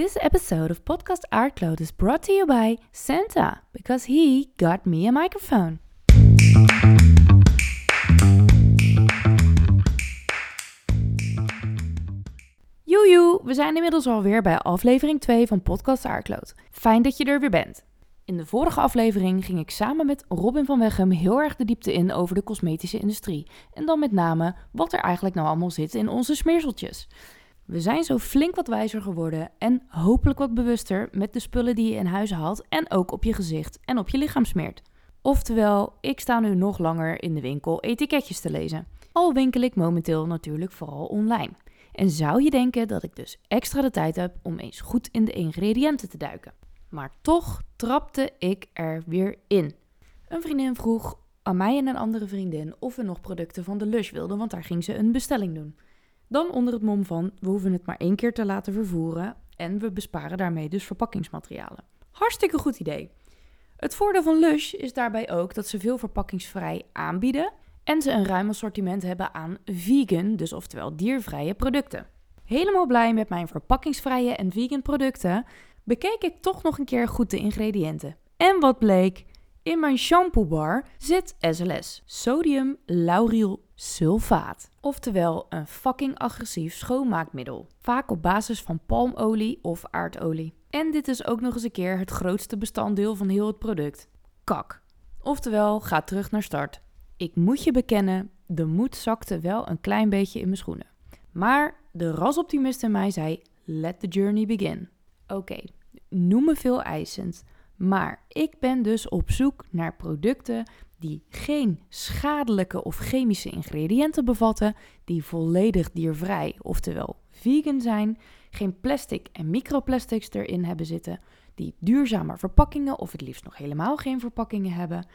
This episode of Podcast Artload is brought to you by Santa because he got me a microphone. Joejoe, we zijn inmiddels alweer bij aflevering 2 van Podcast Aardkloot. Fijn dat je er weer bent. In de vorige aflevering ging ik samen met Robin van Weghem heel erg de diepte in over de cosmetische industrie. En dan met name wat er eigenlijk nou allemaal zit in onze smeerseltjes. We zijn zo flink wat wijzer geworden en hopelijk wat bewuster met de spullen die je in huis haalt en ook op je gezicht en op je lichaam smeert. Oftewel, ik sta nu nog langer in de winkel etiketjes te lezen. Al winkel ik momenteel natuurlijk vooral online. En zou je denken dat ik dus extra de tijd heb om eens goed in de ingrediënten te duiken. Maar toch trapte ik er weer in. Een vriendin vroeg aan mij en een andere vriendin of we nog producten van de Lush wilden, want daar ging ze een bestelling doen. Dan onder het mom van we hoeven het maar één keer te laten vervoeren en we besparen daarmee dus verpakkingsmaterialen. Hartstikke goed idee. Het voordeel van Lush is daarbij ook dat ze veel verpakkingsvrij aanbieden en ze een ruim assortiment hebben aan vegan, dus oftewel diervrije producten. Helemaal blij met mijn verpakkingsvrije en vegan producten, bekeek ik toch nog een keer goed de ingrediënten. En wat bleek? In mijn shampoobar zit SLS, sodium lauryl sulfaat. Oftewel een fucking agressief schoonmaakmiddel. Vaak op basis van palmolie of aardolie. En dit is ook nog eens een keer het grootste bestanddeel van heel het product. Kak. Oftewel, ga terug naar start. Ik moet je bekennen, de moed zakte wel een klein beetje in mijn schoenen. Maar de rasoptimist in mij zei: Let the journey begin. Oké, noem me veel eisend, maar ik ben dus op zoek naar producten die geen schadelijke of chemische ingrediënten bevatten, die volledig diervrij, oftewel vegan zijn, geen plastic en microplastics erin hebben zitten, die duurzame verpakkingen of het liefst nog helemaal geen verpakkingen hebben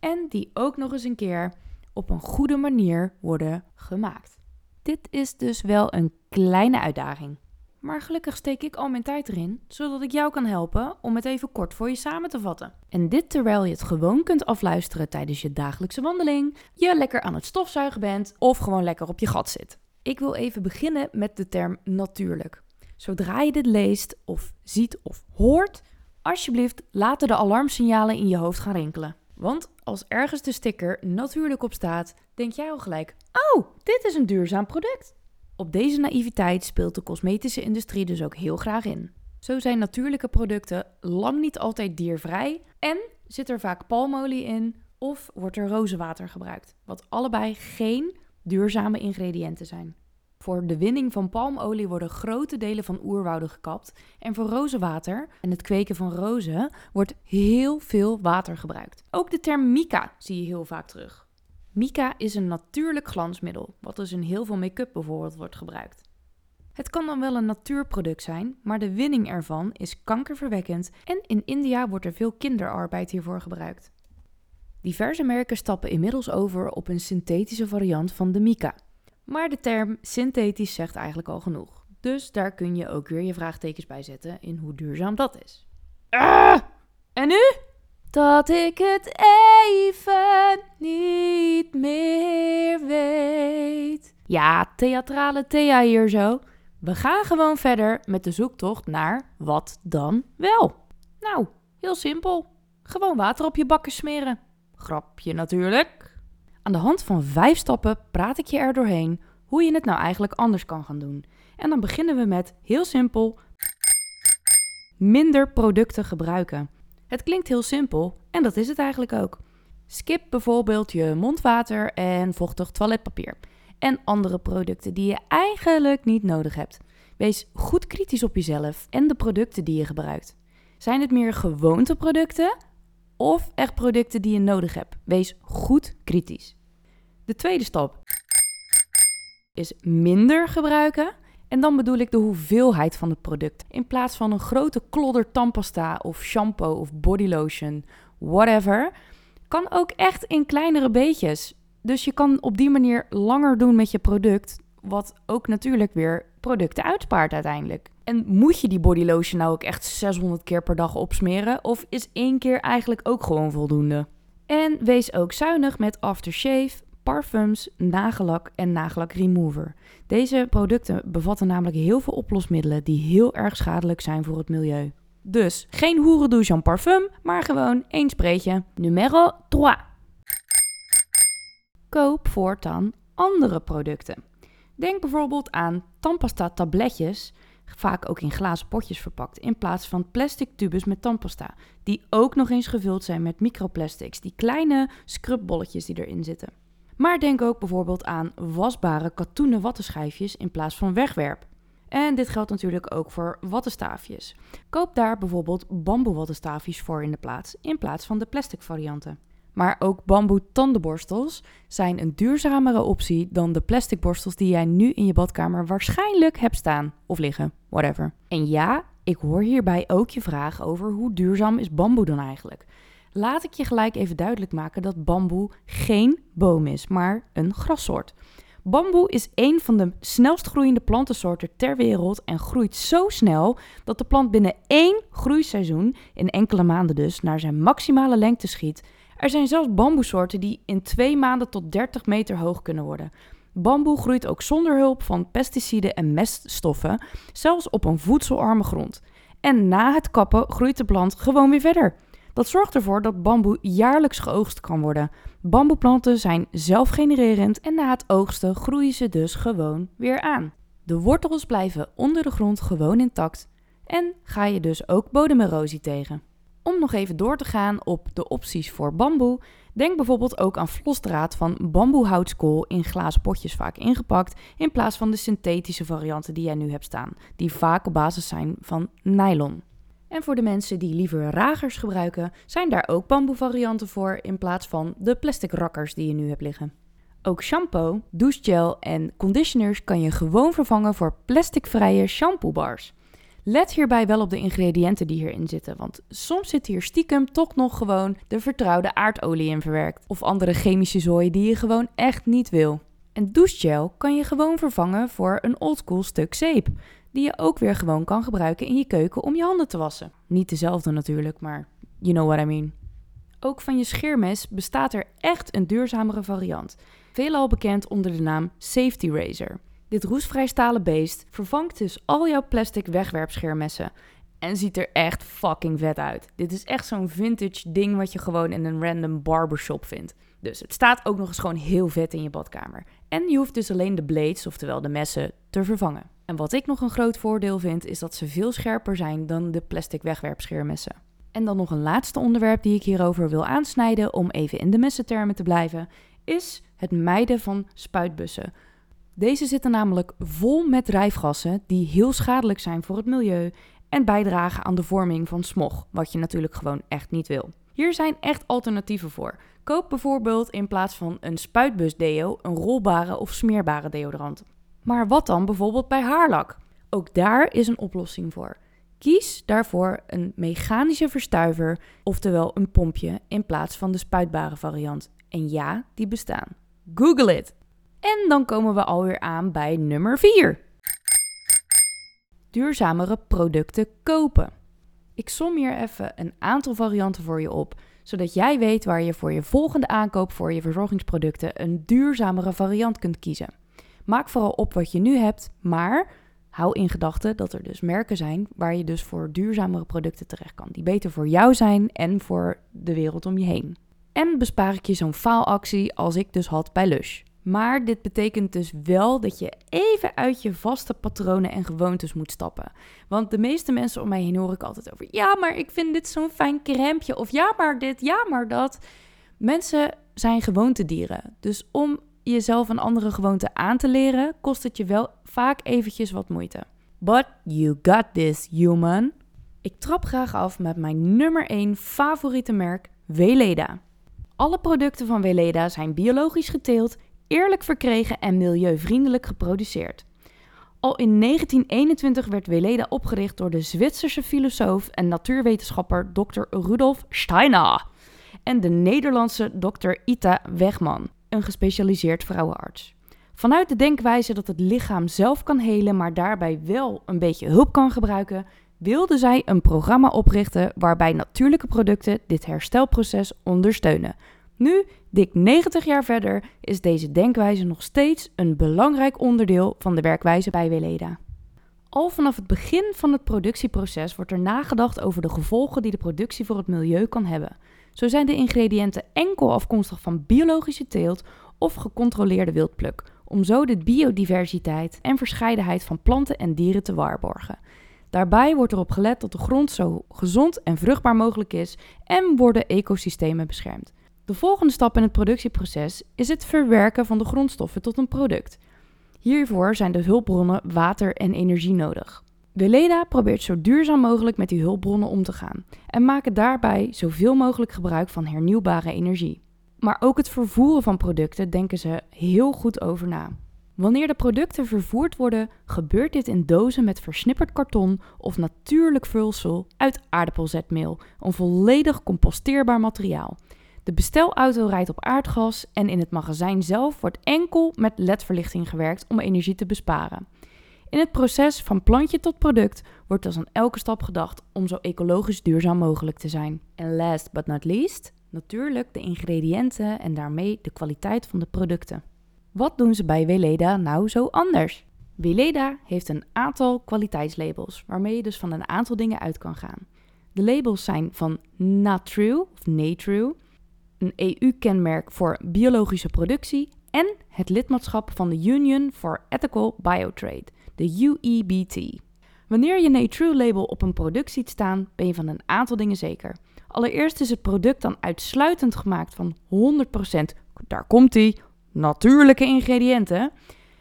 en die ook nog eens een keer op een goede manier worden gemaakt. Dit is dus wel een kleine uitdaging. Maar gelukkig steek ik al mijn tijd erin, zodat ik jou kan helpen om het even kort voor je samen te vatten. En dit terwijl je het gewoon kunt afluisteren tijdens je dagelijkse wandeling, je lekker aan het stofzuigen bent of gewoon lekker op je gat zit. Ik wil even beginnen met de term natuurlijk. Zodra je dit leest of ziet of hoort, alsjeblieft laten de alarmsignalen in je hoofd gaan rinkelen. Want als ergens de sticker natuurlijk op staat, denk jij al gelijk: Oh, dit is een duurzaam product. Op deze naïviteit speelt de cosmetische industrie dus ook heel graag in. Zo zijn natuurlijke producten lang niet altijd diervrij en zit er vaak palmolie in of wordt er rozenwater gebruikt, wat allebei geen duurzame ingrediënten zijn. Voor de winning van palmolie worden grote delen van oerwouden gekapt en voor rozenwater en het kweken van rozen wordt heel veel water gebruikt. Ook de term mica zie je heel vaak terug. Mica is een natuurlijk glansmiddel, wat dus in heel veel make-up bijvoorbeeld wordt gebruikt. Het kan dan wel een natuurproduct zijn, maar de winning ervan is kankerverwekkend en in India wordt er veel kinderarbeid hiervoor gebruikt. Diverse merken stappen inmiddels over op een synthetische variant van de mica. Maar de term synthetisch zegt eigenlijk al genoeg. Dus daar kun je ook weer je vraagtekens bij zetten in hoe duurzaam dat is. Ah! En nu? Dat ik het even niet meer weet. Ja, theatrale Thea hier zo. We gaan gewoon verder met de zoektocht naar wat dan wel. Nou, heel simpel. Gewoon water op je bakken smeren. Grapje natuurlijk. Aan de hand van vijf stappen praat ik je er doorheen hoe je het nou eigenlijk anders kan gaan doen. En dan beginnen we met heel simpel minder producten gebruiken. Het klinkt heel simpel en dat is het eigenlijk ook. Skip bijvoorbeeld je mondwater en vochtig toiletpapier en andere producten die je eigenlijk niet nodig hebt. Wees goed kritisch op jezelf en de producten die je gebruikt. Zijn het meer gewoonteproducten of echt producten die je nodig hebt? Wees goed kritisch. De tweede stap is minder gebruiken. En dan bedoel ik de hoeveelheid van het product. In plaats van een grote klodder tandpasta of shampoo of bodylotion, whatever, kan ook echt in kleinere beetjes. Dus je kan op die manier langer doen met je product, wat ook natuurlijk weer producten uitspaart uiteindelijk. En moet je die bodylotion nou ook echt 600 keer per dag opsmeren? Of is één keer eigenlijk ook gewoon voldoende? En wees ook zuinig met aftershave, parfums, nagellak en nagellak remover. Deze producten bevatten namelijk heel veel oplosmiddelen die heel erg schadelijk zijn voor het milieu. Dus geen hoerendouche en parfum, maar gewoon één spreetje. Numero 3. Koop voortaan andere producten. Denk bijvoorbeeld aan tandpasta tabletjes, vaak ook in glazen potjes verpakt, in plaats van plastic tubes met tandpasta, die ook nog eens gevuld zijn met microplastics, die kleine scrubbolletjes die erin zitten. Maar denk ook bijvoorbeeld aan wasbare katoenen wattenschijfjes in plaats van wegwerp. En dit geldt natuurlijk ook voor wattenstaafjes. Koop daar bijvoorbeeld bamboe wattenstaafjes voor in de plaats, in plaats van de plastic varianten. Maar ook bamboe tandenborstels zijn een duurzamere optie dan de plastic borstels die jij nu in je badkamer waarschijnlijk hebt staan of liggen, whatever. En ja, ik hoor hierbij ook je vraag over hoe duurzaam is bamboe dan eigenlijk. Laat ik je gelijk even duidelijk maken dat bamboe geen boom is, maar een grassoort. Bamboe is een van de snelst groeiende plantensoorten ter wereld en groeit zo snel dat de plant binnen één groeiseizoen, in enkele maanden dus, naar zijn maximale lengte schiet. Er zijn zelfs bamboesoorten die in twee maanden tot 30 meter hoog kunnen worden. Bamboe groeit ook zonder hulp van pesticiden en meststoffen, zelfs op een voedselarme grond. En na het kappen groeit de plant gewoon weer verder. Dat zorgt ervoor dat bamboe jaarlijks geoogst kan worden. Bamboeplanten zijn zelfgenererend en na het oogsten groeien ze dus gewoon weer aan. De wortels blijven onder de grond gewoon intact en ga je dus ook bodemerosie tegen. Om nog even door te gaan op de opties voor bamboe, denk bijvoorbeeld ook aan vlosdraad van bamboehoutskool in glazen potjes vaak ingepakt, in plaats van de synthetische varianten die jij nu hebt staan, die vaak op basis zijn van nylon. En voor de mensen die liever ragers gebruiken, zijn daar ook bamboevarianten voor in plaats van de plastic rakkers die je nu hebt liggen. Ook shampoo, douchegel en conditioners kan je gewoon vervangen voor plasticvrije shampoobars. Let hierbij wel op de ingrediënten die hierin zitten, want soms zit hier stiekem toch nog gewoon de vertrouwde aardolie in verwerkt of andere chemische zooi die je gewoon echt niet wil. En douchegel kan je gewoon vervangen voor een oldschool stuk zeep die je ook weer gewoon kan gebruiken in je keuken om je handen te wassen. Niet dezelfde natuurlijk, maar you know what I mean. Ook van je scheermes bestaat er echt een duurzamere variant, veelal bekend onder de naam Safety Razor. Dit roestvrij stalen beest vervangt dus al jouw plastic wegwerpscheermessen en ziet er echt fucking vet uit. Dit is echt zo'n vintage ding wat je gewoon in een random barbershop vindt. Dus het staat ook nog eens gewoon heel vet in je badkamer. En je hoeft dus alleen de blades, oftewel de messen, te vervangen. En wat ik nog een groot voordeel vind, is dat ze veel scherper zijn dan de plastic wegwerpscheermessen. En dan nog een laatste onderwerp die ik hierover wil aansnijden, om even in de messentermen te blijven, is het mijden van spuitbussen. Deze zitten namelijk vol met drijfgassen die heel schadelijk zijn voor het milieu en bijdragen aan de vorming van smog, wat je natuurlijk gewoon echt niet wil. Hier zijn echt alternatieven voor. Koop bijvoorbeeld in plaats van een spuitbusdeo een rolbare of smeerbare deodorant. Maar wat dan bijvoorbeeld bij haarlak? Ook daar is een oplossing voor. Kies daarvoor een mechanische verstuiver, oftewel een pompje, in plaats van de spuitbare variant. En ja, die bestaan. Google it! En dan komen we alweer aan bij nummer 4. Duurzamere producten kopen. Ik som hier even een aantal varianten voor je op, zodat jij weet waar je voor je volgende aankoop voor je verzorgingsproducten een duurzamere variant kunt kiezen. Maak vooral op wat je nu hebt, maar hou in gedachten dat er dus merken zijn waar je dus voor duurzamere producten terecht kan, die beter voor jou zijn en voor de wereld om je heen. En bespaar ik je zo'n faalactie als ik dus had bij Lush. Maar dit betekent dus wel dat je even uit je vaste patronen en gewoontes moet stappen. Want de meeste mensen om mij heen hoor ik altijd over: ja, maar ik vind dit zo'n fijn crèmeje. Of ja, maar dit, ja, maar dat. Mensen zijn gewoontedieren. Dus om jezelf een andere gewoonte aan te leren, kost het je wel vaak eventjes wat moeite. But you got this, human. Ik trap graag af met mijn nummer 1 favoriete merk, Weleda. Alle producten van Weleda zijn biologisch geteeld, eerlijk verkregen en milieuvriendelijk geproduceerd. Al in 1921 werd Weleda opgericht door de Zwitserse filosoof en natuurwetenschapper Dr. Rudolf Steiner en de Nederlandse Dr. Ita Wegman een gespecialiseerd vrouwenarts. Vanuit de denkwijze dat het lichaam zelf kan helen, maar daarbij wel een beetje hulp kan gebruiken, wilde zij een programma oprichten waarbij natuurlijke producten dit herstelproces ondersteunen. Nu, dik 90 jaar verder, is deze denkwijze nog steeds een belangrijk onderdeel van de werkwijze bij Weleda. Al vanaf het begin van het productieproces wordt er nagedacht over de gevolgen die de productie voor het milieu kan hebben. Zo zijn de ingrediënten enkel afkomstig van biologische teelt of gecontroleerde wildpluk, om zo de biodiversiteit en verscheidenheid van planten en dieren te waarborgen. Daarbij wordt erop gelet dat de grond zo gezond en vruchtbaar mogelijk is en worden ecosystemen beschermd. De volgende stap in het productieproces is het verwerken van de grondstoffen tot een product. Hiervoor zijn de hulpbronnen water en energie nodig. Weleda probeert zo duurzaam mogelijk met die hulpbronnen om te gaan en maken daarbij zoveel mogelijk gebruik van hernieuwbare energie. Maar ook het vervoeren van producten denken ze heel goed over na. Wanneer de producten vervoerd worden, gebeurt dit in dozen met versnipperd karton of natuurlijk vulsel uit aardappelzetmeel, een volledig composteerbaar materiaal. De bestelauto rijdt op aardgas en in het magazijn zelf wordt enkel met LED-verlichting gewerkt om energie te besparen. In het proces van plantje tot product wordt dus aan elke stap gedacht om zo ecologisch duurzaam mogelijk te zijn. En last but not least, natuurlijk de ingrediënten en daarmee de kwaliteit van de producten. Wat doen ze bij Weleda nou zo anders? Weleda heeft een aantal kwaliteitslabels waarmee je dus van een aantal dingen uit kan gaan. De labels zijn van Natrue of Natrue, een EU-kenmerk voor biologische productie en het lidmaatschap van de Union for Ethical Biotrade, de UEBT. Wanneer je Natrue label op een product ziet staan, ben je van een aantal dingen zeker. Allereerst is het product dan uitsluitend gemaakt van 100%, daar komt ie, natuurlijke ingrediënten.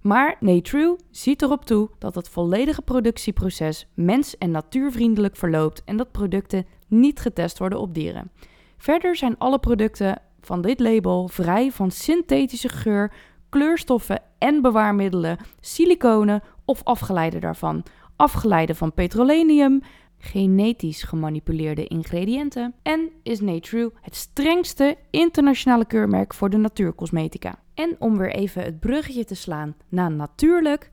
Maar Natrue ziet erop toe dat het volledige productieproces mens- en natuurvriendelijk verloopt en dat producten niet getest worden op dieren. Verder zijn alle producten van dit label vrij van synthetische geur, kleurstoffen en bewaarmiddelen, siliconen of afgeleiden daarvan, afgeleiden van petroleum, genetisch gemanipuleerde ingrediënten en is Natrue het strengste internationale keurmerk voor de natuurcosmetica. En om weer even het bruggetje te slaan naar natuurlijk,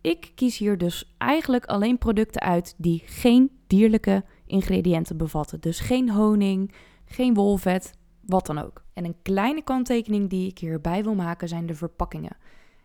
ik kies hier dus eigenlijk alleen producten uit die geen dierlijke ingrediënten bevatten. Dus geen honing, geen wolvet, wat dan ook. En een kleine kanttekening die ik hierbij wil maken zijn de verpakkingen.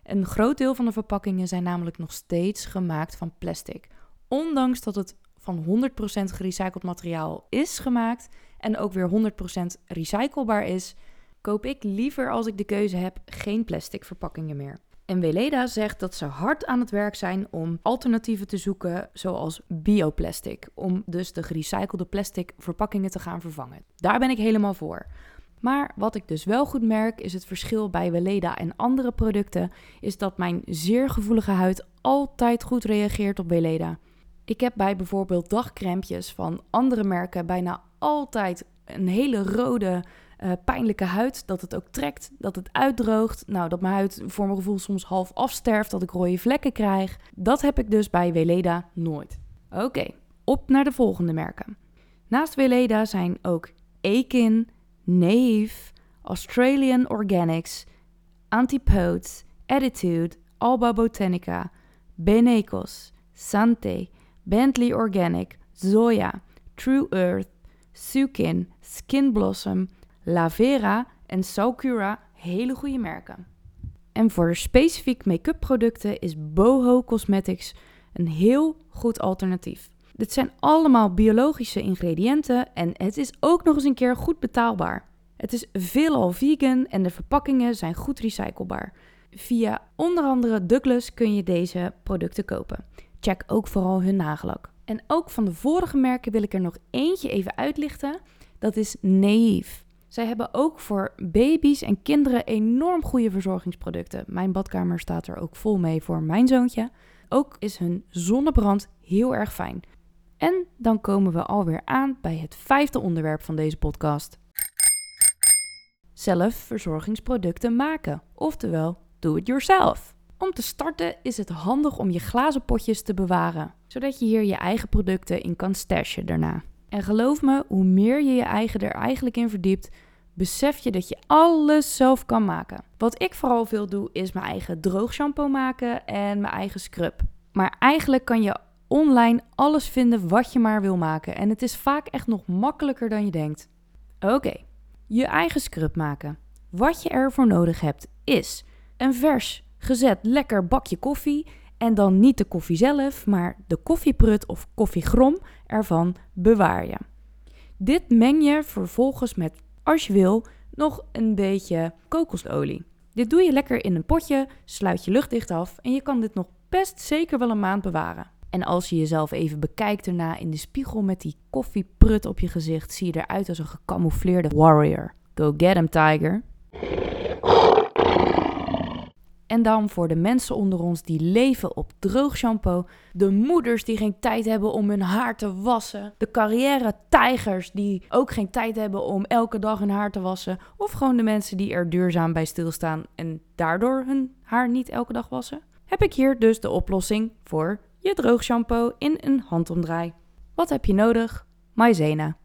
Een groot deel van de verpakkingen zijn namelijk nog steeds gemaakt van plastic. Ondanks dat het van 100% gerecycled materiaal is gemaakt en ook weer 100% recyclebaar is, koop ik liever als ik de keuze heb geen plastic verpakkingen meer. En Weleda zegt dat ze hard aan het werk zijn om alternatieven te zoeken, zoals bioplastic, om dus de gerecyclede plastic verpakkingen te gaan vervangen. Daar ben ik helemaal voor. Maar wat ik dus wel goed merk, is het verschil bij Weleda en andere producten, is dat mijn zeer gevoelige huid altijd goed reageert op Weleda. Ik heb bij bijvoorbeeld dagcrempjes van andere merken bijna altijd een hele rode uh, pijnlijke huid. Dat het ook trekt, dat het uitdroogt. Nou, dat mijn huid voor mijn gevoel soms half afsterft, dat ik rode vlekken krijg. Dat heb ik dus bij Weleda nooit. Oké, op naar de volgende merken. Naast Weleda zijn ook Akin, Naive, Australian Organics, Antipodes, Attitude, Alba Botanica, Benecos, Sante, Bentley Organic, Zoya, True Earth, Sukin, Skin Blossom, Lavera en Saucura hele goede merken. En voor specifiek make-up producten is Boho Cosmetics een heel goed alternatief. Dit zijn allemaal biologische ingrediënten en het is ook nog eens een keer goed betaalbaar. Het is veelal vegan en de verpakkingen zijn goed recyclebaar. Via onder andere Douglas kun je deze producten kopen. Check ook vooral hun nagelak. En ook van de vorige merken wil ik er nog eentje even uitlichten. Dat is Naïef. Zij hebben ook voor baby's en kinderen enorm goede verzorgingsproducten. Mijn badkamer staat er ook vol mee voor mijn zoontje. Ook is hun zonnebrand heel erg fijn. En dan komen we alweer aan bij het vijfde onderwerp van deze podcast. Zelf verzorgingsproducten maken, oftewel do it yourself. Om te starten is het handig om je glazen potjes te bewaren, zodat je hier je eigen producten in kan stashen daarna. En geloof me, hoe meer je je eigen er eigenlijk in verdiept, besef je dat je alles zelf kan maken. Wat ik vooral veel doe, is mijn eigen droogshampoo maken en mijn eigen scrub. Maar eigenlijk kan je online alles vinden wat je maar wil maken. En het is vaak echt nog makkelijker dan je denkt. Oké, je eigen scrub maken. Wat je ervoor nodig hebt is een vers gezet lekker bakje koffie en dan niet de koffie zelf, maar de koffieprut of koffiegrom ervan bewaar je. Dit meng je vervolgens met, als je wil, nog een beetje kokosolie. Dit doe je lekker in een potje, sluit je luchtdicht af en je kan dit nog best zeker wel een maand bewaren. En als je jezelf even bekijkt erna in de spiegel met die koffieprut op je gezicht, zie je eruit als een gecamoufleerde warrior. Go get him, tiger. En dan voor de mensen onder ons die leven op droog shampoo. De moeders die geen tijd hebben om hun haar te wassen. De carrière-tijgers die ook geen tijd hebben om elke dag hun haar te wassen. Of gewoon de mensen die er duurzaam bij stilstaan en daardoor hun haar niet elke dag wassen. Heb ik hier dus de oplossing voor je droog shampoo in een handomdraai. Wat heb je nodig? Maizena.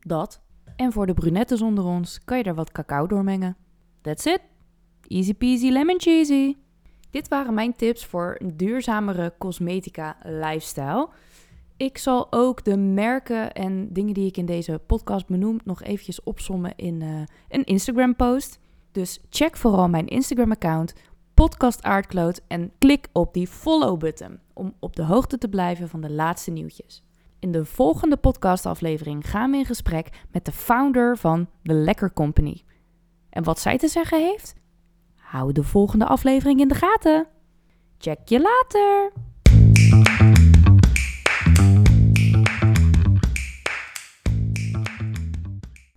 Dat. En voor de brunettes onder ons kan je er wat cacao doormengen. That's it. Easy peasy lemon cheesy. Dit waren mijn tips voor een duurzamere cosmetica lifestyle. Ik zal ook de merken en dingen die ik in deze podcast benoem nog eventjes opsommen in uh, een Instagram post. Dus check vooral mijn Instagram account podcast Aardkloot en klik op die follow button om op de hoogte te blijven van de laatste nieuwtjes. In de volgende podcastaflevering gaan we in gesprek met de founder van The Lekker Company. En wat zij te zeggen heeft? Hou de volgende aflevering in de gaten. Check je later!